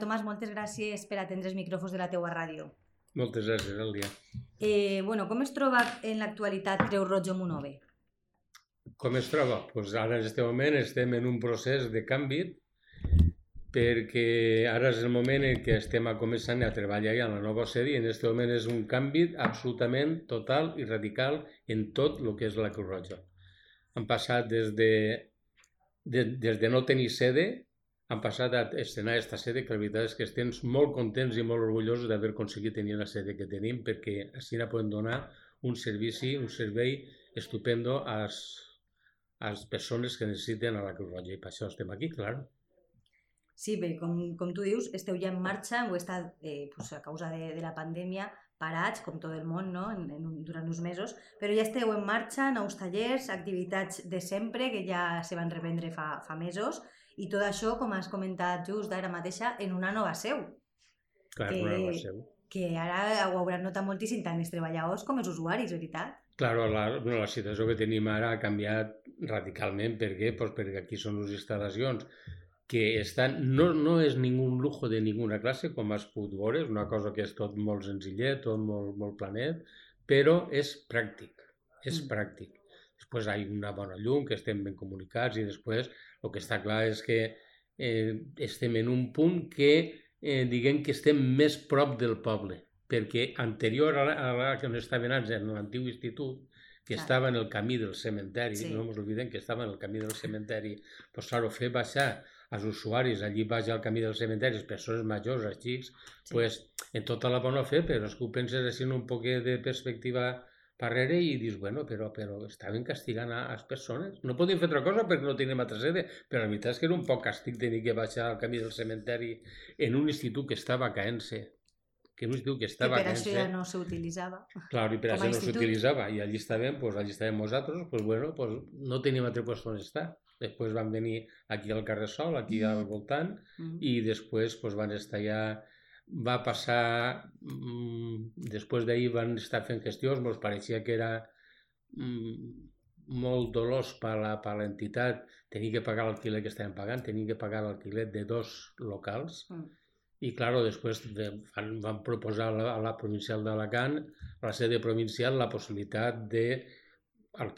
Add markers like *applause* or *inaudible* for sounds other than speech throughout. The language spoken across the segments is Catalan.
Tomàs, moltes gràcies per atendre els micròfons de la teua ràdio. Moltes gràcies, Elia. Eh, bueno, com es troba en l'actualitat Creu Roja Monove? Com es troba? Pues ara en aquest moment estem en un procés de canvi perquè ara és el moment en què estem a començant a treballar ja en la nova sèrie i en aquest moment és un canvi absolutament total i radical en tot el que és la Creu Roja. Han passat des de, de, des de no tenir sede han passat a estrenar aquesta sede, que la veritat és que estem molt contents i molt orgullosos d'haver aconseguit tenir la sede que tenim, perquè així la podem donar un servici, un servei estupendo a les, a les persones que necessiten a la Creu Roja. I per això estem aquí, clar. Sí, bé, com, com tu dius, esteu ja en marxa, heu estat, eh, pues, a causa de, de la pandèmia, parats, com tot el món, no? en, en, durant uns mesos, però ja esteu en marxa, nous tallers, activitats de sempre, que ja se van reprendre fa, fa mesos, i tot això, com has comentat just ara mateixa, en una nova seu. Clar, que, una nova seu. Que ara ho hauran notat moltíssim tant els treballadors com els usuaris, veritat? Claro, la, bueno, la situació que tenim ara ha canviat radicalment. Per què? Pues perquè aquí són les instal·lacions que estan, no, no és ningú lujo de ninguna classe, com has pogut veure, és una cosa que és tot molt senzillet, tot molt, molt planet, però és pràctic, és mm. pràctic. Després hi ha una bona llum, que estem ben comunicats i després el que està clar és que eh, estem en un punt que eh, diguem que estem més prop del poble, perquè anterior a la, a la que on estaven antes, en l'antic institut, que ah. estava en el camí del cementeri, sí. no ens oblidem que estava en el camí del cementeri, pues, claro, fer baixar als usuaris allí baix al camí del cementeri, les persones majors, els xics, sí. pues, en tota la bona fe, però és que ho penses així en un poc de perspectiva darrere i dius, bueno, però, però estaven castigant a les persones. No podien fer altra cosa perquè no teníem altra sede, però la veritat és que era un poc càstig tenir que baixar al camí del cementeri en un institut que estava caent-se que un institut que estava I per això ja no s'utilitzava. Clar, i per això no s'utilitzava. I allí estàvem, pues, allí estàvem nosaltres, pues, bueno, pues, no teníem altre lloc on estar. Després van venir aquí al carrer Sol, aquí mm. al voltant, mm. i després pues, van estar ja va passar, mmm, després d'ahir van estar fent gestions, ens pareixia que era mmm, molt dolós per a l'entitat tenir que pagar l'alquiler que estaven pagant, tenir que pagar l'alquiler de dos locals, mm. i, claro, després de, van, van proposar a la, a la provincial d'Alacant, a la sede provincial, la possibilitat de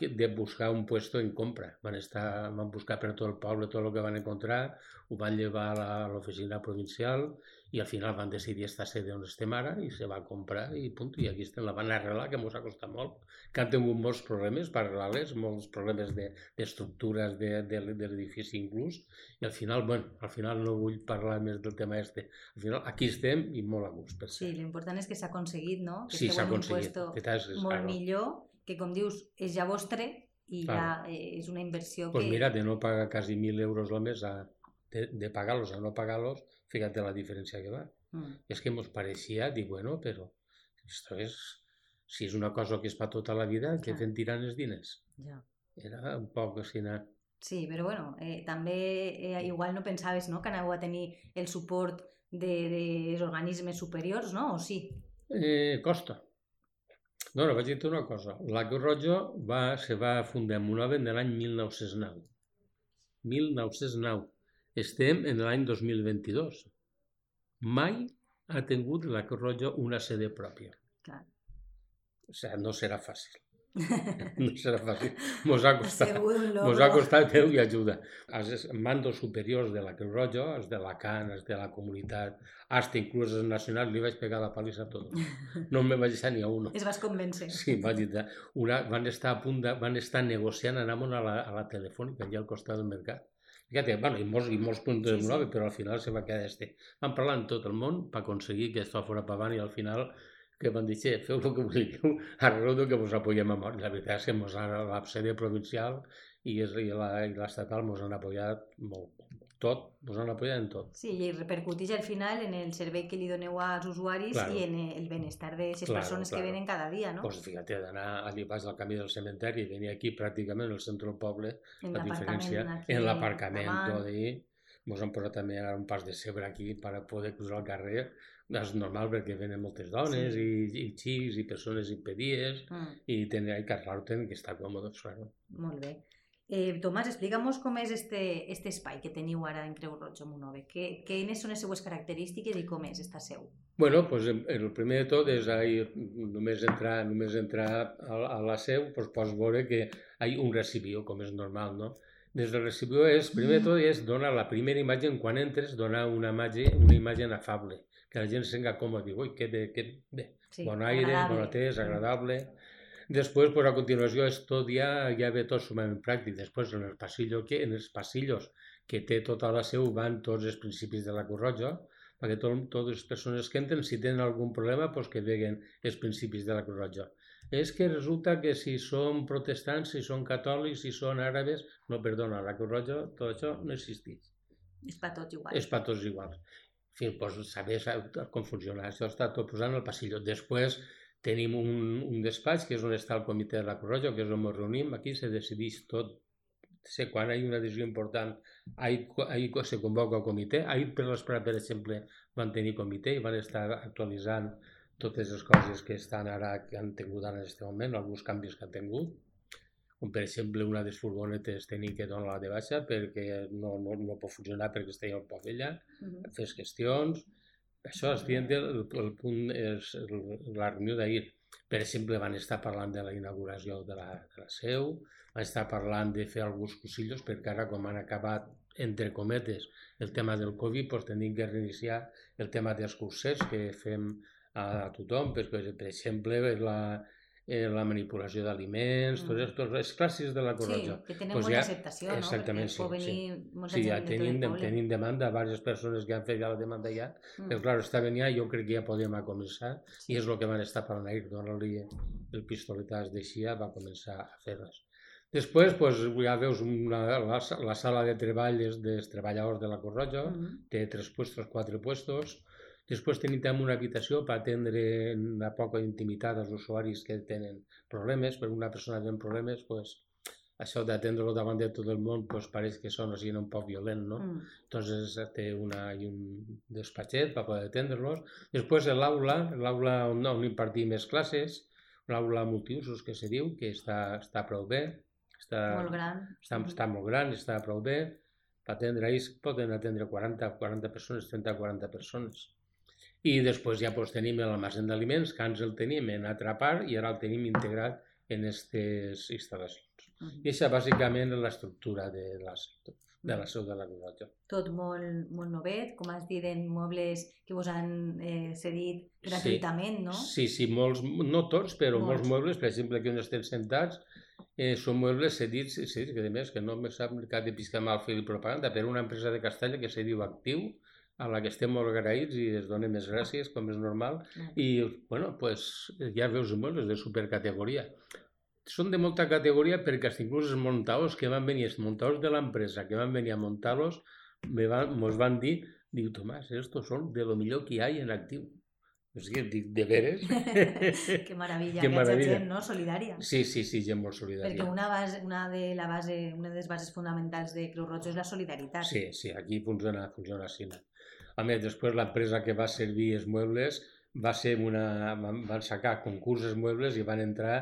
de buscar un puesto en compra. Van, estar, van buscar per tot el poble tot el que van encontrar, ho van llevar a l'oficina provincial i al final van decidir esta sede on estem ara i se va comprar i punt, i aquí estem, la van arreglar, que ens ha costat molt, que han tingut molts problemes per arreglar-les, molts problemes d'estructures de, de, de, de l'edifici inclús, i al final, bueno, al final no vull parlar més del tema este, al final aquí estem i molt a gust. Per sí, l'important és que s'ha aconseguit, no? Que sí, s'ha aconseguit. Que és, molt millor, que com dius, és ja vostre i claro. ja és una inversió pues que... mira, de no pagar quasi 1.000 euros al mes a, de, de pagar-los a no pagar-los, fíjate la diferència que va. Mm. És que ens pareixia, dir, bueno, però esto és, si és una cosa que és per tota la vida, que fent tirant els diners. Ja. Era un poc així, anar. Sí, però bueno, eh, també eh, igual no pensaves no, que anàveu a tenir el suport dels de, de organismes superiors, no? O sí? Eh, costa. No, no, vaig dir una cosa. La Creu Roja va, se va fundar en Monoven de l'any 1909. 1909. Estem en l'any 2022. Mai ha tingut la Creu Roja una sede pròpia. Clar. O sigui, no serà fàcil. No serà fàcil. Mos ha *laughs* costat, mos ha costat Déu i ajuda. Els mandos superiors de la Creu Roja, els de la CAN, els de la comunitat, hasta inclús els nacionals, li vaig pegar la palissa a tots. No me vaig deixar ni a uno. Es vas convèncer. Sí, vaig dir, una, van estar a punt de, van estar negociant anar a la, a la telefònica, allà al costat del mercat Fíjate, bueno, i molts, i molts punts sí, sí. però al final se va quedar este. Van parlar en tot el món per aconseguir que això fos per avant i al final que van dir, feu el que vulgueu, *laughs* arregleu que vos apoyem a mort. La veritat és que mos han, la sèrie provincial i, i l'estatal mos han apoyat molt, tot, vos han apoyat en tot. Sí, i repercuteix al final en el servei que li doneu als usuaris claro. i en el benestar de les claro, persones claro. que venen cada dia, no? Pues fíjate, d'anar allí pas del camí del cementeri i venir aquí pràcticament al centre del poble, en la diferència en l'aparcament, tot i ens han posat també un pas de cebre aquí per poder cruzar el carrer. És normal perquè venen moltes dones sí. i, i xics i persones impedides mm. i tenen que arreglar-ho que està còmode, claro. Molt bé. Eh, Tomàs, explica'm com és este, este espai que teniu ara en Creu Roig o Monove. Que, quines són les seues característiques i com és esta seu? Bueno, pues, el primer de tot és ahí, només entrar, només entrar a, a la seu, pues, pots veure que hi ha un recibió, com és normal, no? Des del recibió és, primer de tot, és donar la primera imatge, quan entres, donar una imatge, una imatge afable, que la gent senga còmode, diu, ui, que bé, que bé, sí, bon aire, agradable. bon atès, agradable. Després, pues, a continuació, és tot ja, ja ve tot sumament pràctic. Després, en el passillo que, en els passillos que té tota la seu van tots els principis de la Cruz Roja, perquè tot, totes les persones que entren, si tenen algun problema, pues, que veguen els principis de la Cruz Roja. És que resulta que si són protestants, si són catòlics, si són àrabes, no, perdona, la Cruz Roja, tot això no existeix. És per tots iguals. És per tots iguals. En fi, pues, saber com funciona. Això està tot posat en el passillo. Després, Tenim un, un despatx que és on està el comitè de la Cruz Roja, que és on ens reunim, aquí se decideix tot. Sé quan hi ha una decisió important, ahir, ahir se convoca el comitè, ahir per l'Esperat, per exemple, van tenir comitè i van estar actualitzant totes les coses que estan ara, que han tingut ara en aquest moment, alguns canvis que han tingut, com per exemple una de les furgonetes tenim que donar-la de baixa perquè no, no, no pot funcionar perquè està al poc ella, uh -huh. fes qüestions, això, estic el, el punt és la reunió d'ahir. Per exemple, van estar parlant de la inauguració de la, de la seu, van estar parlant de fer alguns cosillos, perquè ara com han acabat, entre cometes, el tema del Covid, doncs tenim que reiniciar el tema dels cursers que fem a, a tothom, perquè, per exemple, la, eh, la manipulació d'aliments, mm. totes, totes les classes de la corretja. Sí, que tenen pues molta ja, acceptació, no? Exactament, sí. sí. sí, ja de tenim, de, tenim demanda, diverses persones que han fet ja la demanda ja, mm. però clar, està venint ja, jo crec que ja podem començar, sí. i és el que van estar parlant ahir, donar-li el pistoletàs d'eixia, va començar a fer-les. Després, pues, ja veus una, la, la sala de treball dels treballadors de la Corroja, mm -hmm. té tres puestos, quatre puestos, Després tenim també una habitació per atendre en la poca intimitat als usuaris que tenen problemes, per una persona que té problemes, pues, això d'atendre-lo davant de tot el món pues, pareix que són així un poc violent, no? Mm. Entonces té una, un despatxet per poder atendre-los. Després l'aula, l'aula on, on impartim més classes, l'aula multiusos que se diu, que està, està prou bé. Està, molt gran. Està, està molt gran, està prou bé. Per atendre ells poden atendre 40, 40 persones, 30, 40 persones. I després ja pues, tenim l'almacén d'aliments, que ens el tenim en altra part i ara el tenim integrat en aquestes instal·lacions. Uh -huh. I això bàsicament és l'estructura de la, de la seu de la Cruz Tot molt, molt novet, com has dit, en mobles que vos han eh, cedit gratuïtament, sí. no? Sí, sí, molts, no tots, però molts, molts mobles, per exemple, aquí on estem sentats, eh, són mobles cedits, sí, que a més que no me sap cap de piscar mal fer propaganda, per una empresa de Castella que se diu Actiu, a la que estem molt agraïts i es donen més gràcies, com és normal. I, bueno, pues, ja veus mobles de supercategoria. Són de molta categoria perquè inclús els muntados que van venir, els muntados de l'empresa que van venir a muntar-los, me van, mos van dir, diu, Tomàs, estos són de lo millor que hi ha en actiu. O sigui, dic, de veres. *laughs* que meravella, que meravella. gent, no? Solidària. Sí, sí, sí, gent molt solidària. Perquè una, base, una, de la base, una de les bases fonamentals de Creu Roja és la solidaritat. Sí, sí, aquí funciona, funciona així. A més, després l'empresa que va servir els muebles va ser una... van sacar concursos muebles i van entrar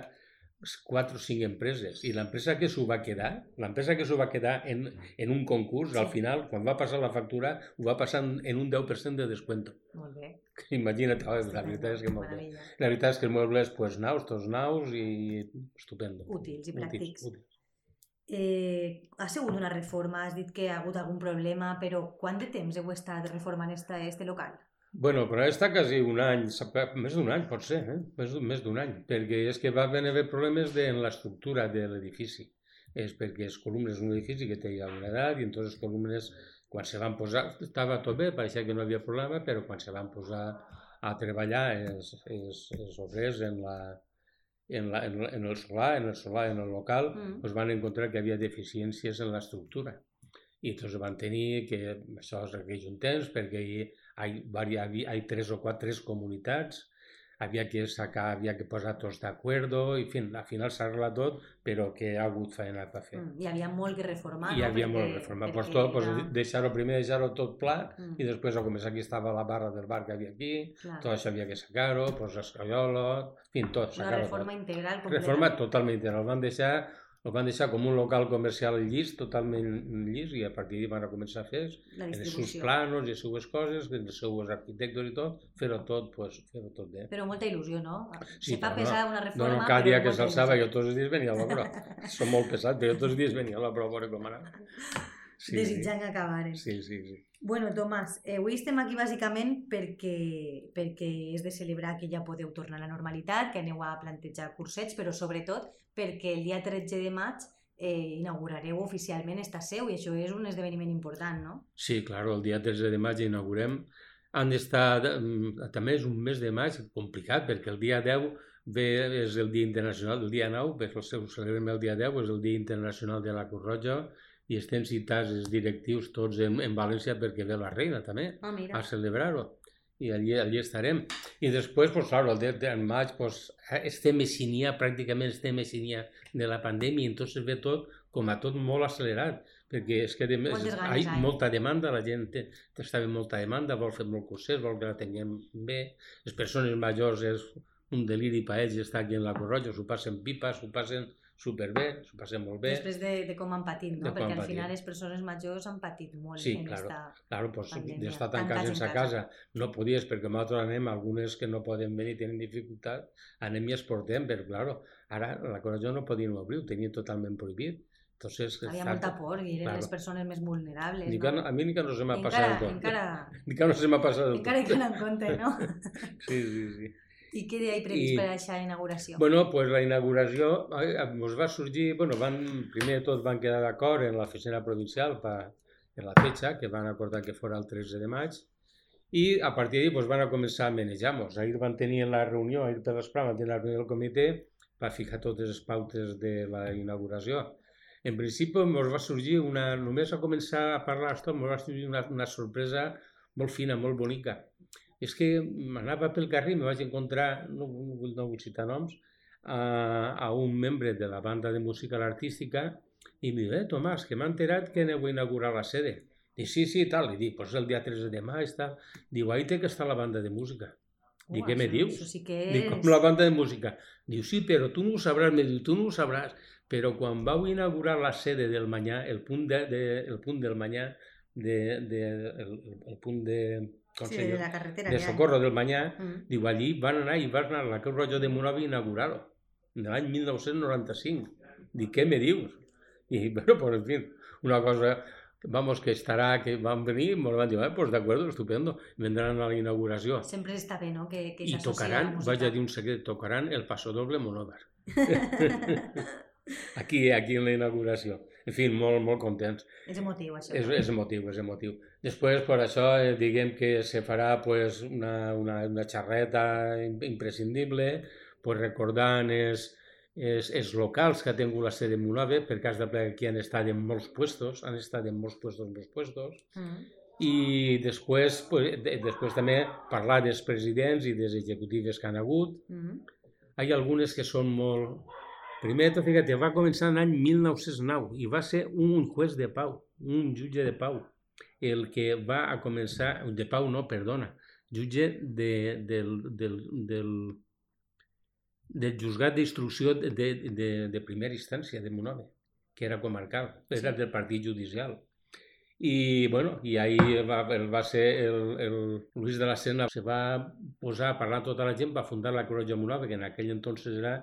quatre o cinc empreses. I l'empresa que s'ho va quedar l'empresa que s'ho va quedar en, en un concurs sí. al final, quan va passar la factura ho va passar en un 10% de descuento. Molt bé. *laughs* Imagina't, la veritat és que molt bé. La veritat és que els muebles, pues, naus, tots naus i estupendo. Útils i pràctics. útils, útils. Eh, ha sigut una reforma, has dit que ha hagut algun problema, però quant de temps heu estat reformant esta, este local? Bueno, però està quasi un any, més d'un any pot ser, eh? més, més d'un any, perquè és que va haver problemes de, en l'estructura de l'edifici. És perquè les columnes d'un edifici que té ja una edat i entonces les columnes, quan se van posar, estava tot bé, pareixia que no havia problema, però quan se van posar a treballar els, els, els obrers en la, en, la, en, en el solar, en el solar, en el local, mm. pues van encontrar que havia deficiències en l'estructura. I tots van tenir que això es requeix un temps perquè hi hi ha, hi ha tres o quatre comunitats havia que sacar, havia que posar tots d'acord, i fin, al final s'ha arreglat tot, però que ha hagut feina per fer. Mm, hi havia molt que reformar, Hi havia perquè, molt que reformar. Pues tot, pues, deixar-ho primer, deixar-ho tot pla, mm. i després a començar aquí estava la barra del bar que havia aquí, Clar. tot això havia que sacar-ho, pues escaiola, en fi, tot, sacar-ho Una reforma tot. integral. Reforma totalment integral. Van deixar el van deixar com un local comercial llis, totalment llis, i a partir d'ahir van a començar a fer els seus planos i les seues coses, els seus arquitectes i tot, fer-ho tot, pues, fer-ho tot bé. Però molta il·lusió, no? Sí, Se fa pesar una reforma, no, no, cada dia que s'alçava jo tots els dies venia a l'obra. *laughs* Som molt pesat, però jo tots els dies venia a l'obra a veure com anava. Sí, Desitjant sí. acabar. Sí, sí, sí. Bueno, Tomàs, eh, avui estem aquí bàsicament perquè, perquè és de celebrar que ja podeu tornar a la normalitat, que aneu a plantejar cursets, però sobretot perquè el dia 13 de maig eh, inaugurareu oficialment esta seu i això és un esdeveniment important, no? Sí, clar, el dia 13 de maig inaugurem. Han d'estar, mm, també és un mes de maig complicat perquè el dia 10 ve, és el Dia Internacional, el dia 9, perquè el seu celebrem el dia 10, és el Dia Internacional de la Cruz Roja, i estem citats els directius tots en, en València perquè ve la reina també oh, a celebrar-ho. I allí, allí estarem. I després, pues, claro, el 10 de maig, pues, este messinia, pràcticament este messinia de la pandèmia, i entonces ve tot com a tot molt accelerat, perquè és que de més, hi ha molta demanda, la gent té, està bé molta demanda, vol fer molt cursers, vol que la tinguem bé, les persones majors és un deliri per ells estar aquí en la Cruz Roja, s'ho passen pipa, s'ho passen superbé, s'ho passem molt bé. Després de, de com han patit, no? Perquè al final les persones majors han patit molt sí, en claro, esta claro, pues, pandèmia. d'estar tancats en sa casa. No podies, perquè nosaltres anem, algunes que no poden venir, tenen dificultat, anem i exportem, però, claro, ara la Coració no podien obrir, ho tenien totalment prohibit. Entonces, Había molta por i eren claro. les persones més vulnerables. Ni que, no? A mi ni que no se m'ha passat tot. Encara... *laughs* Ni que no se m'ha passat Encara hi queda en compte, no? *laughs* sí, sí, sí. I què hi ha previst I, per a aquesta inauguració? Bueno, pues la inauguració ens va sorgir, bueno, van, primer de tot van quedar d'acord en l'oficina provincial per, per la fecha, que van acordar que fora el 13 de maig, i a partir d'ahir pues, van a començar a manejar-nos. Ahir van tenir la reunió, ahir per l'esprà van tenir la reunió del comitè per ficar totes les pautes de la inauguració. En principi ens va sorgir una, només a començar a parlar esto, ens va sorgir una, una sorpresa molt fina, molt bonica és que m'anava pel carrer i me vaig encontrar, no, no, vull, no vull citar noms, a, a un membre de la banda de música artística i em diu, eh, Tomàs, que m'ha enterat que aneu a inaugurar la sede. Dic, sí, sí, tal. Li dic, pues el dia 3 de maig, tal. Diu, ahí té que està la banda de música. Dic, què me dius? Això sí que és... Dic, com la banda de música. Diu, sí, però tu no ho sabràs. Me diu, tu no ho sabràs. Però quan vau inaugurar la sede del Manyà, el punt, de, de, el punt del Manyà, de, de, el, el punt de, sí, de la carretera de Socorro del Manyà, mm. diu, allí van anar i van anar a la Creu Roja de Monòvia a inaugurar-ho, l'any 1995. Dic, què me dius? I, *laughs* bueno, pues, en fin, una cosa, vamos, que estarà, que van venir, ens van dir, eh, pues de acuerdo, estupendo, vendran a la inauguració. Sempre està bé, no?, que, que I tocaran, vaig a dir un secret, tocaran el Paso Doble Monòvar. *laughs* *laughs* aquí, aquí en la inauguració en fi, molt, molt contents. És emotiu, això. És, és emotiu, és emotiu. Després, per això, eh, diguem que se farà pues, una, una, una xarreta imprescindible, pues, recordant els, els, els locals que ha tingut la sede Monove, per cas de ple aquí han estat en molts puestos, han estat en molts puestos, en molts puestos, mm. i després, pues, de, després també parlar dels presidents i des executives que han hagut. Mm. Hi ha algunes que són molt, Primer tot, fíjate, va començar l'any 1909 i va ser un juez de pau, un jutge de pau, el que va a començar, de pau no, perdona, jutge de, del, del, del, del juzgat d'instrucció de, de, de, de primera instància de Monove, que era comarcal, era del partit judicial. I, bueno, i ahir va, va ser el, el Luis de la Sena, se va posar a parlar tota la gent, va fundar la Creu de Monove, que en aquell entonces era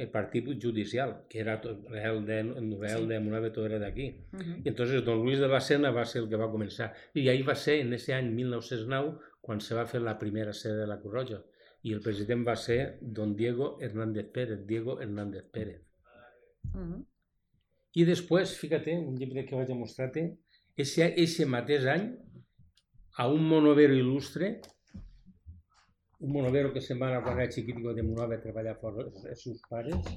el partit judicial, que era tot, el de, el sí. de Monave, tot era d'aquí. Uh -huh. I entonces don Luis de la Sena va ser el que va començar. I ahí va ser, en ese any 1909, quan se va fer la primera sede de la Cruz Roja. I el president va ser don Diego Hernández Pérez, Diego Hernández Pérez. Uh -huh. I després, fíjate, un llibre que vaig a mostrar-te, ese, ese mateix any, a un monovero il·lustre, un monovero que se'n va anar quan era xiquitico de Monova a treballar fora els seus pares,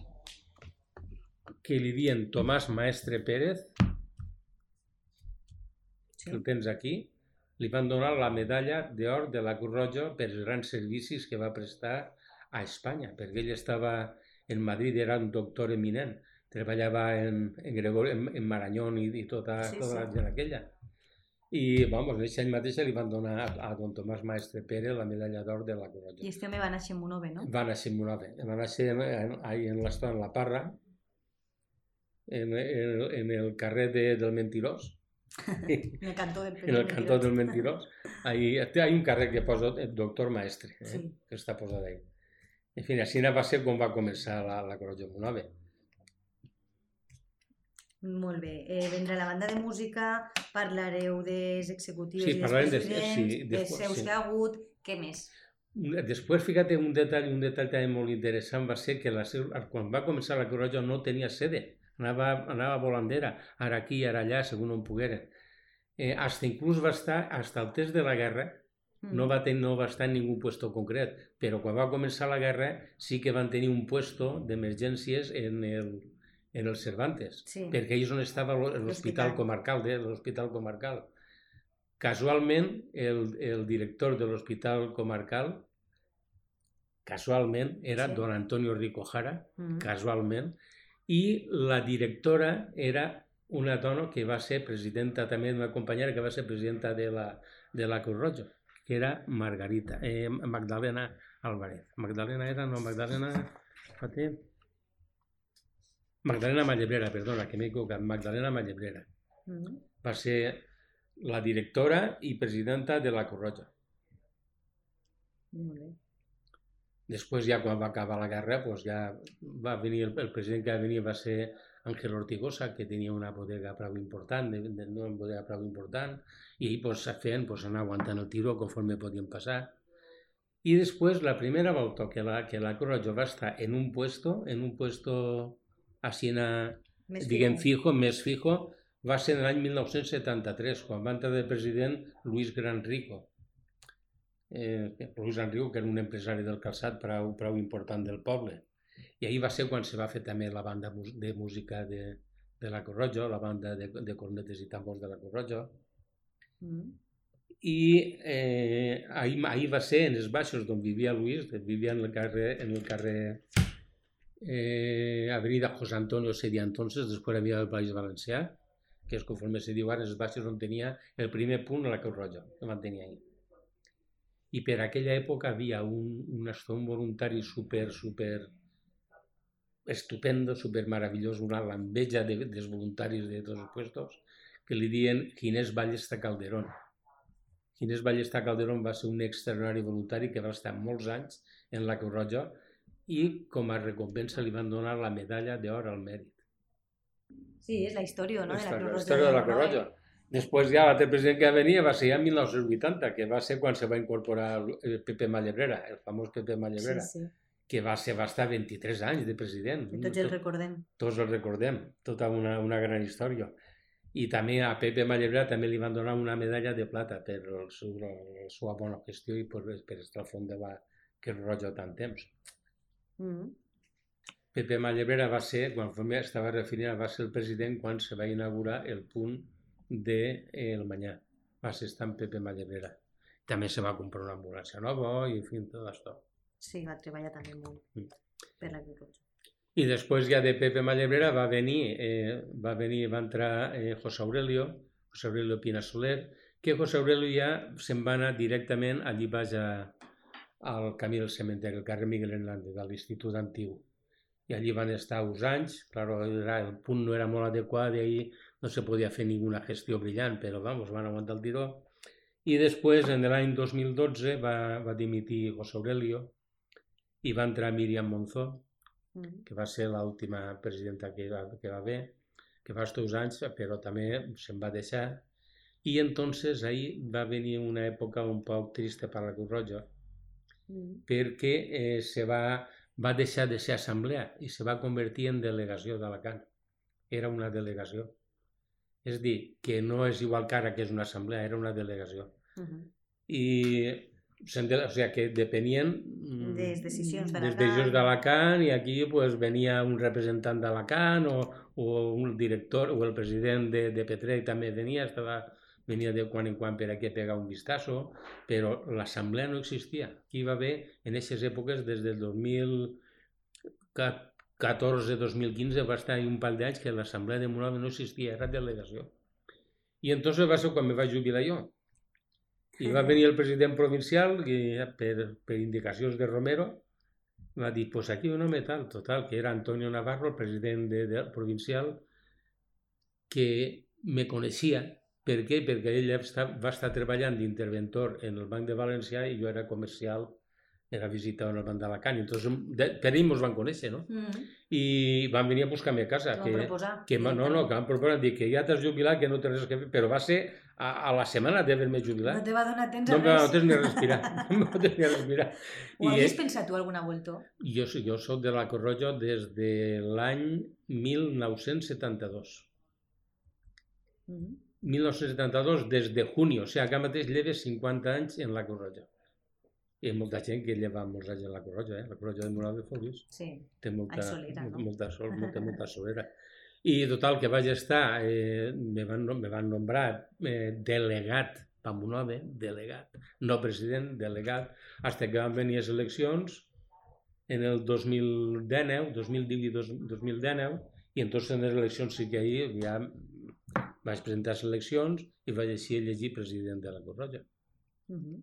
que li diuen Tomàs Maestre Pérez, sí. que el tens aquí, li van donar la medalla d'or de la Cruz Roja per els grans servicis que va prestar a Espanya, perquè ell estava en Madrid, era un doctor eminent, treballava en, en, Gregor, en, en Marañón i, i tota, sí, tota sí. la gent aquella. I, vamos, aquest any mateix li van donar a, a don Tomàs Maestre Pere la medalla d'or de la Corona. I este home va néixer en Monove, no? Va néixer en Monove. Va néixer en, en, en l'estona en la Parra, en, en, en el carrer de, del Mentirós. *laughs* en el cantó del, *laughs* en el cantó del Mentirós. Ahí, hay un carrer que posa el doctor Maestre, eh, Sí. que està posat ahí. En fi, així va ser com va començar la, la Corretja Monove. Molt bé. Eh, vendrà la banda de música, parlareu dels executius Sí, i dels parlarem de- presidents, sí, dels seus sí. que ha hagut, què més? Després, fíjate, un detall, un detall també molt interessant va ser que la, seu- quan va començar la Creu Roja no tenia sede, anava, anava volandera, ara aquí, ara allà, segons on pogueren. Eh, hasta inclús va estar, hasta el test de la guerra, Mm. no va, ten, no va estar en ningú puesto concret, però quan va començar la guerra sí que van tenir un puesto d'emergències en el, en el Cervantes, Sí. perquè ells on estava l'hospital comarcal, de l'hospital comarcal. Casualment, el, el director de l'hospital comarcal, casualment, era Sí. don Antonio Rico Jara, Mm. casualment, i la directora era una dona que va ser presidenta també, una companyera que va ser presidenta de la, de la Cruz Roja, que era Margarita, eh, Magdalena Álvarez. Magdalena era, no, Magdalena... Espérate. Magdalena Mallebrera, perdona, que m'he equivocat, Magdalena Mallebrera. Mm. Va ser la directora i presidenta de la Cruz Roja. Molt bé. Després ja quan va acabar la guerra, doncs ja va venir, el, el president que va venir va ser Ángel Ortigosa, que tenia una bodega prou important, de, de, una bodega prou important, i pues, feien, pues, anar aguantant el tiro conforme podien passar. I després, la primera volta que la, que la Cruz Roja va estar en un puesto, en un puesto així, Més diguem, fijo. més fijo, va ser en l'any 1973, quan va entrar de president Luis Granrico. Eh, Luis Granrico, que era un empresari del calçat prou, prou important del poble. I ahir va ser quan se va fer també la banda de música de, de la Corroja, la banda de, de cornetes i tambors de la Corroja. Mm. I eh, ahir, ahir va ser en els baixos d'on vivia Luis, vivia en el carrer, en el carrer eh, Avenida José Antonio seria entonces, després havia el País Valencià, que és conforme se diu ara, els baixos on tenia el primer punt a la Creu Roja, que van tenir ahir. I per aquella època havia un, un, un voluntari super, super estupendo, super meravellós, una l'enveja de, dels voluntaris de tots els puestos, que li diuen Ginés Ballesta Calderón. Ginés Ballesta Calderón va ser un extraordinari voluntari que va estar molts anys en la Creu Roja i com a recompensa li van donar la medalla d'or al mèrit. Sí, és la història, no? De la la història de la Roig. Roja. Després ja l'altre president que venia va ser ja en 1980, que va ser quan se va incorporar el Pepe Mallebrera, el famós Pepe Mallebrera, Sí, sí. que va ser va estar 23 anys de president. I tots el recordem. tots el recordem, tota una, una gran història. I també a Pepe Mallebrera també li van donar una medalla de plata per el seu, la seva bona gestió i per, per estar al fons de la Creu Roja tant temps. Mm. Pepe Mallebrera va ser, quan estava referint, va ser el president quan se va inaugurar el punt de eh, el Manyà. Va ser estant Pepe Mallebrera. També se va comprar una ambulància nova i, en fi, tot això. Sí, va treballar també molt Mm. per la Creu Roja. I després ja de Pepe Mallebrera va venir, eh, va venir, va entrar eh, José Aurelio, José Aurelio Pina Soler, que José Aurelio ja se'n va anar directament allí baix a, al camí del cementeri, al carrer Miguel Hernández, a l'Institut Antiu. I allí van estar uns anys, claro, el punt no era molt adequat i ahí no se podia fer ninguna gestió brillant, però vamos, van aguantar el tiró. I després, en l'any 2012, va, va dimitir José Aurelio i va entrar Míriam Monzó, Mm. que va ser l'última presidenta que va, que va haver, que fa uns anys, però també se'n va deixar. I entonces ahí va venir una època un poc trista per la Cruz Roja, Mm. perquè eh, se va, va deixar de ser assemblea i se va convertir en delegació d'Alacant. Era una delegació. És dir, que no és igual que ara que és una assemblea, era una delegació. Mhm. I se'n de, o sigui, que depenien mm, decisions les d'Alacant. decisions d'Alacant i aquí pues, venia un representant d'Alacant o, o un director o el president de, de Petrell també venia, estava, venia de quan en quan per aquí a pegar un vistazo, però l'assemblea no existia. Aquí hi va haver en aquestes èpoques des del 2014-2015 va estar un pal d'anys que l'assemblea de Monòver no existia, era delegació. I entonces va ser quan me vaig jubilar jo. I va venir el president provincial i per, per indicacions de Romero va dir, pues aquí un home tal, total, que era Antonio Navarro, el president de, de, provincial, que me coneixia. Per què? Perquè ell va estar treballant d'interventor en el Banc de València i jo era comercial era visitar una banda d'Alacant. Entonces, de, per ell ens van conèixer, no? Mm -hmm. I van venir a buscar-me a casa. Que, proposar, que, no, no, que van proposar, dir que ja t'has jubilat, que no tens res que fer, però va ser a, a la setmana d'haver-me jubilat. No te va donar temps a no, res. No tens ni a respirar. *laughs* no tens ni a respirar. Ho I havies pensat tu alguna volta? Jo, jo soc de la Corrojo des de l'any 1972. Mm -hmm. 1972, des de junio, o sigui, acá mateix lleves 50 anys en la Corroja. Hi ha molta gent que lleva molts anys en la Corroja, eh? La Corroja de Moral de Folis. Sí, té molta, solera, no? molta, sol, molta, *laughs* molta solera. I total, que vaig estar, eh, me, van, me van nombrar eh, delegat Pamunove, delegat, no president, delegat, fins que van venir les eleccions en el 2019, 2010 i 2019, i entonces en les eleccions sí que ahir ja vaig presentar les eleccions i vaig així elegir president de la Corroja. Uh -huh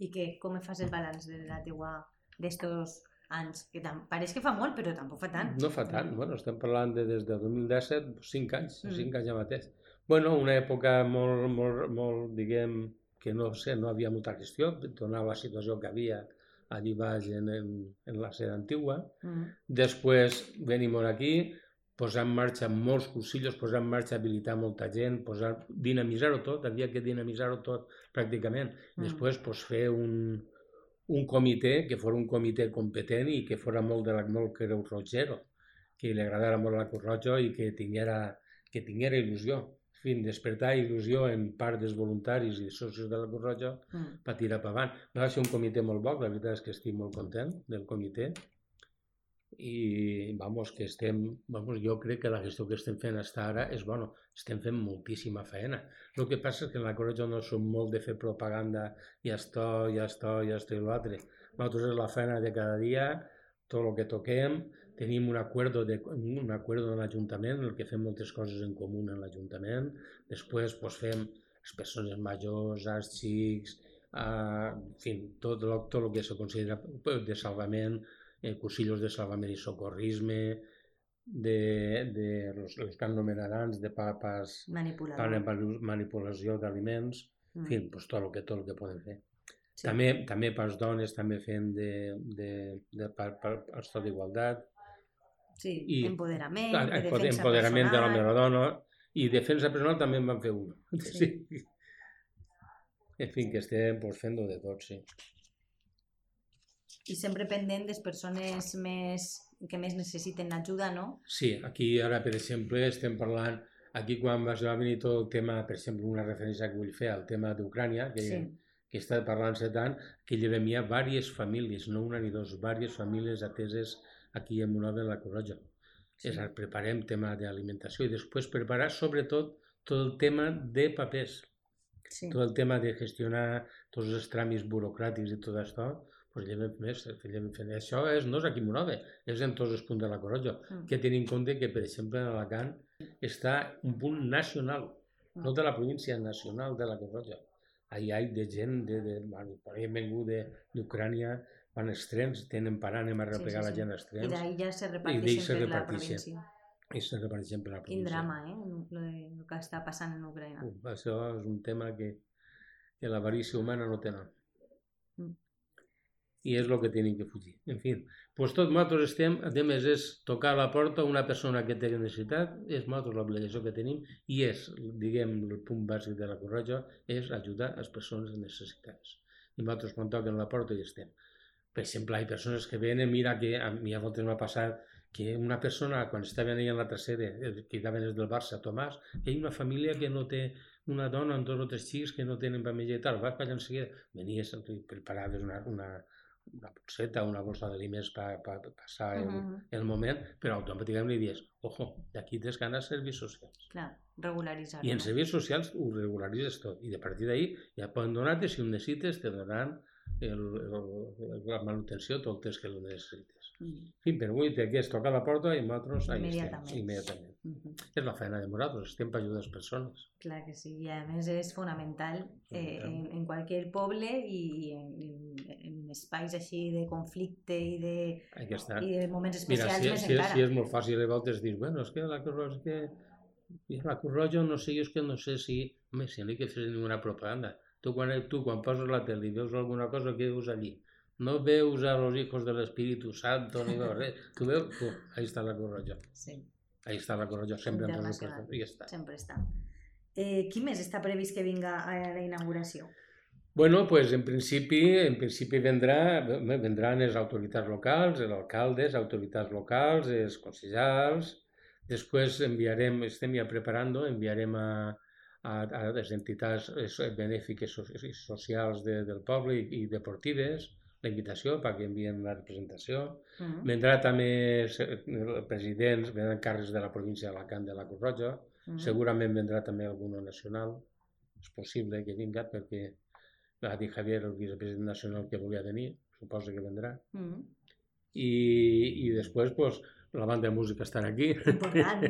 i que com fas el balanç de la teua d'estos anys? Que pareix que fa molt, però tampoc fa tant. No fa tant, bueno, estem parlant de des de 2017, 5 anys, mm. 5 anys ja mateix. Bueno, una època molt, molt, molt, diguem, que no sé, no havia molta gestió, donava la situació que havia allí baix en, en, en la sede antigua. Mm. Després venim aquí, posar en marxa molts cursillos, posar en marxa habilitar molta gent, posar, dinamitzar-ho tot, havia que dinamitzar-ho tot pràcticament. Mm. Després pues, fer un, un comitè que fos un comitè competent i que fos molt de la molt creu rogero, que li agradara molt la Cruz Roja i que tinguera, que tinguera il·lusió. En fi, despertar il·lusió en part dels voluntaris i socis de la Cruz Roja mm. per tirar per avant. Va ser un comitè molt bo, la veritat és que estic molt content del comitè i vamos, que estem, vamos, jo crec que la gestió que estem fent fins ara és bona, estem fent moltíssima feina. El que passa és que en la Correja no som molt de fer propaganda, ja està, ja està, ja està i l'altre. Nosaltres és la feina de cada dia, tot el que toquem, tenim un acord de, un acord en l'Ajuntament, en el que fem moltes coses en comú en l'Ajuntament, després pues, fem les persones majors, els xics, eh, en fi, tot, tot el que se considera de salvament, eh, cursillos de salvament i socorrisme, de, de los, los que anomenarans de papas manipulació d'aliments, mm. en fi, pues, tot el que tot el que poden fer. Sí. També, també pels dones, també fent de, de, de, per, per, per estat d'igualtat. Sí, I, empoderament, de defensa empoderament personal. de la dona i defensa personal també en van fer una. Sí. sí. *laughs* En fi, que estem pues, fent de tot, sí i sempre pendent de les persones més, que més necessiten ajuda, no? Sí, aquí ara, per exemple, estem parlant, aquí quan va venir tot el tema, per exemple, una referència que vull fer al tema d'Ucrània, que, sí. que està parlant-se tant, que llevem ja diverses famílies, no una ni dos, diverses famílies ateses aquí en una de la Corroja. Sí. És, preparem tema d'alimentació i després preparar sobretot tot el tema de papers. Sí. Tot el tema de gestionar tots els tràmits burocràtics i tot això, pues llevem més, llevem fent. Això és, no és aquí Monove, és en tots els punts de la Corroja, mm. que tenim en compte que, per exemple, en Alacant està un punt nacional, mm. no de la província nacional de la Corroja. Allà hi ha de gent, de, de, bueno, hem vengut d'Ucrània, van els trens, tenen parant, anem a repegar sí, sí, sí. la gent als trens. I d'ahir ja se reparteixen se per la província. I se reparteixen per la província. Quin drama, eh? El que està passant en Ucraïna. Això és un tema que, que l'avarícia humana no. Mm i és el que tenim que fugir. En fi, pues tot nosaltres estem, a més és tocar a la porta una persona que té necessitat, és nosaltres l'obligació que tenim i és, diguem, el punt bàsic de la corretja, és ajudar les persones necessitats. I nosaltres quan toquen la porta hi estem. Per exemple, hi ha persones que venen, mira que a mi a voltes m'ha passat que una persona, quan estava allà en la tercera, que estaven els del Barça, Tomàs, que hi ha una família que no té una dona amb dos o tres xics que no tenen per menjar i tal, va callar en seguida, venies preparades una, una, una bolseta, una bolsa d'aliments per pa, pa passar el, uh -huh. el moment, però automàticament li dius, ojo, d'aquí tens ganes serveis socials. Clar, regularitzar. I en serveis socials ho regularitzes tot. I de partir d'ahir ja poden donar-te, si ho necessites, te donaran el, el, la manutenció tot el temps que ho necessites. Mm. Sí, però avui té que toca la porta i nosaltres ahí immediatament. estem, immediatament. Mm -hmm. És la feina de nosaltres, estem per ajudar les persones. Clar que sí, i a més és fonamental eh, en, en qualsevol poble i en, en, en espais així de conflicte i de, i de moments especials Mira, si, més si, encara. Si és molt fàcil a voltes dir, bueno, és que la cosa és que I la Cruz Roja, no sé, jo és que no sé si... Home, si no hi que fer ninguna propaganda. Tu quan, tu, quan poses la tele i veus alguna cosa, què veus allí? No veus a los hijos del Espíritu Santo, ni veus res. Tu veus, tu, ahí està la Cruz Roja. Sí. Ahí està la Cruz Roja, sempre en. I ja està. Sempre està. Eh, qui més està previst que vinga a la inauguració? Bueno, pues en principi, en principi vendrà, vendran les autoritats locals, els alcaldes, autoritats locals, els consellals, després enviarem, estem ja preparant, enviarem a, a, a les entitats benèfiques i socials de, del poble i, i deportives, la invitació perquè envien la representació. Mm -hmm. Vendrà també presidents, vendran càrrecs de la província d'Alacant de la Cruz Roja, mm -hmm. segurament vendrà també algun nacional, és possible que vinga perquè va dir Javier, el vicepresident nacional, que volia venir, suposa que vendrà. Mm -hmm. I, I després, pues, la banda de música estarà aquí. Important.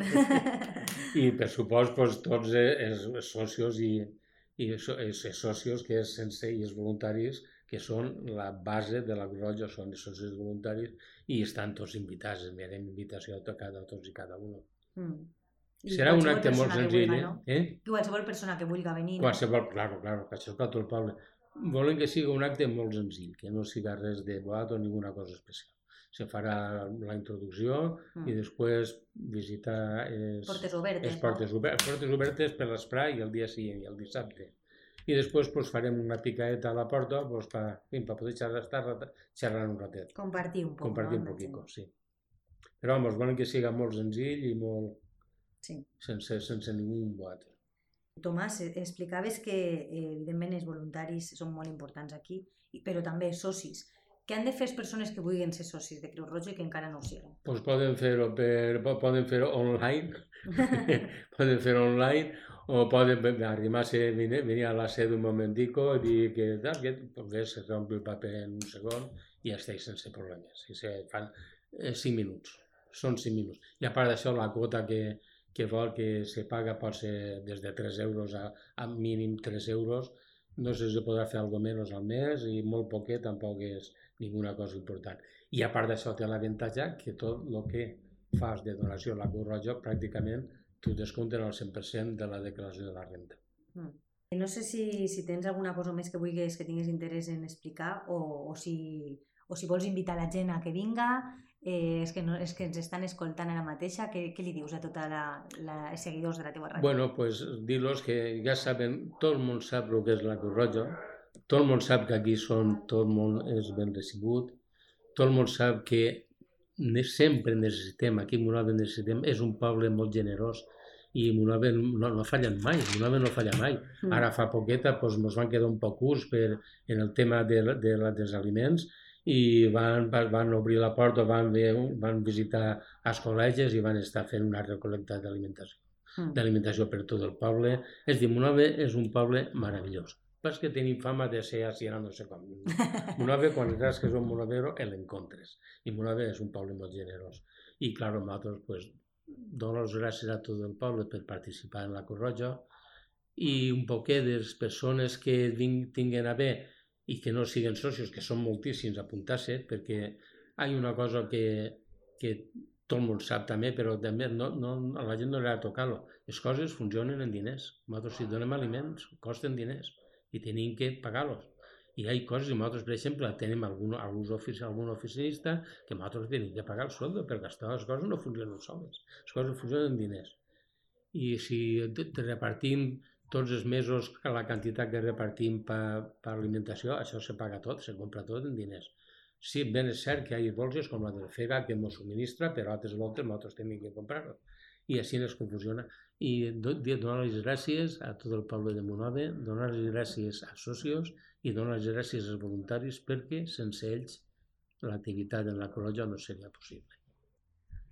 *laughs* I, per supost, pues, tots els, socios i, i els, socios que és sense i els voluntaris que són la base de la Grolla, són els socis voluntaris i estan tots invitats, enviarem invitació a cada, tots i cada un. Mm. I Serà un acte molt senzill, vulga, no? eh? Qualsevol persona que vulgui venir. Qualsevol, claro, claro, que això és per tot el poble volen que sigui un acte molt senzill, que no siga res de boat o ninguna cosa especial. Se farà la introducció mm. i després visitar les portes obertes, les portes, no? obertes, portes obertes per l'esprà i el dia següent, el dissabte. I després pues, farem una picaeta a la porta pues, per, per poder xerrar, estar xerrant un ratet. Compartir un poc. Compartir no? un poquito, sí. Però, vamos, volen que siga molt senzill i molt... Sí. Sense, sense ningú boat. Tomàs, eh, explicaves que, eh, evidentment, els voluntaris són molt importants aquí, però també socis. Què han de fer les persones que vulguin ser socis de Creu Roja i que encara no ho siguin? Pues poden fer-ho per, poden fer online, *laughs* *laughs* poden fer online, o poden arribar a ser, venir, venir a la sede un momentico i dir que, que pues, se rompi el paper en un segon i ja estic sense problemes. I se fan eh, 5 minuts, són 5 minuts. I a part d'això, la quota que, que vol que se paga pot ser des de 3 euros a, a mínim 3 euros, no sé si podrà fer alguna menys al mes i molt poquet tampoc és ninguna cosa important. I a part d'això té l'avantatge que tot el que fas de donació a la Cruz Roja pràcticament tu descompten el 100% de la declaració de la renta. Mm. No sé si, si tens alguna cosa més que vulguis que tinguis interès en explicar o, o, si, o si vols invitar la gent a que vinga eh, és, que no, és que ens estan escoltant ara mateixa, què, què li dius a la, la, els seguidors de la teva ràdio? Bueno, pues dir-los que ja saben, tot el món sap el que és la Cruz Roja, tot el món sap que aquí són, tot el món és ben recibut, tot el món sap que sempre necessitem, aquí a Monòver necessitem, és un poble molt generós, i Monòver no, no fallen mai, Monòver no falla mai. Mm. Ara fa poqueta doncs, ens van quedar un poc curts per, en el tema de, de, de, dels aliments i van, van obrir la porta, van, van visitar els col·legis i van estar fent una recolecta d'alimentació mm. d'alimentació per tot el poble. És dir, Monove és un poble meravellós. Pas que tenim fama de ser així, no sé com. *laughs* Monove, quan saps que és un monovero, l'encontres. I Monove és un poble molt generós. I, clar, nosaltres, pues, dono les gràcies a tot el poble per participar en la Corroja i un poquet de les persones que tinguin a bé i que no siguin socios, que són moltíssims, apuntar-se, perquè hi ha una cosa que, que tot el món sap també, però també no, no, a la gent no li de tocar-lo. Les coses funcionen en diners. Nosaltres si donem aliments costen diners i tenim que pagar-los. I hi ha coses, i nosaltres, per exemple, tenim algun, algun, ofici, algun oficinista que nosaltres tenim que pagar el sueldo per gastar les coses no funcionen soles. Les coses funcionen en diners. I si repartim tots els mesos la quantitat que repartim per, per alimentació, això se paga tot, se compra tot en diners. Sí, ben és cert que hi ha bolses com la del FEGA que ens subministra, però altres voltes nosaltres tenim que comprar-ho. I així es confusiona. I donar les gràcies a tot el poble de Monove, donar les gràcies als socios i donar les gràcies als voluntaris perquè sense ells l'activitat en la Corolla no seria possible.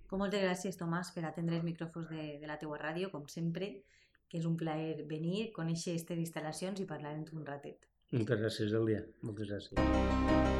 Com moltes gràcies, Tomàs, per atendre els micròfons de, de la teua ràdio, com sempre que és un plaer venir, conèixer aquestes instal·lacions i parlar amb tu un ratet. Moltes gràcies, Elia. Moltes gràcies.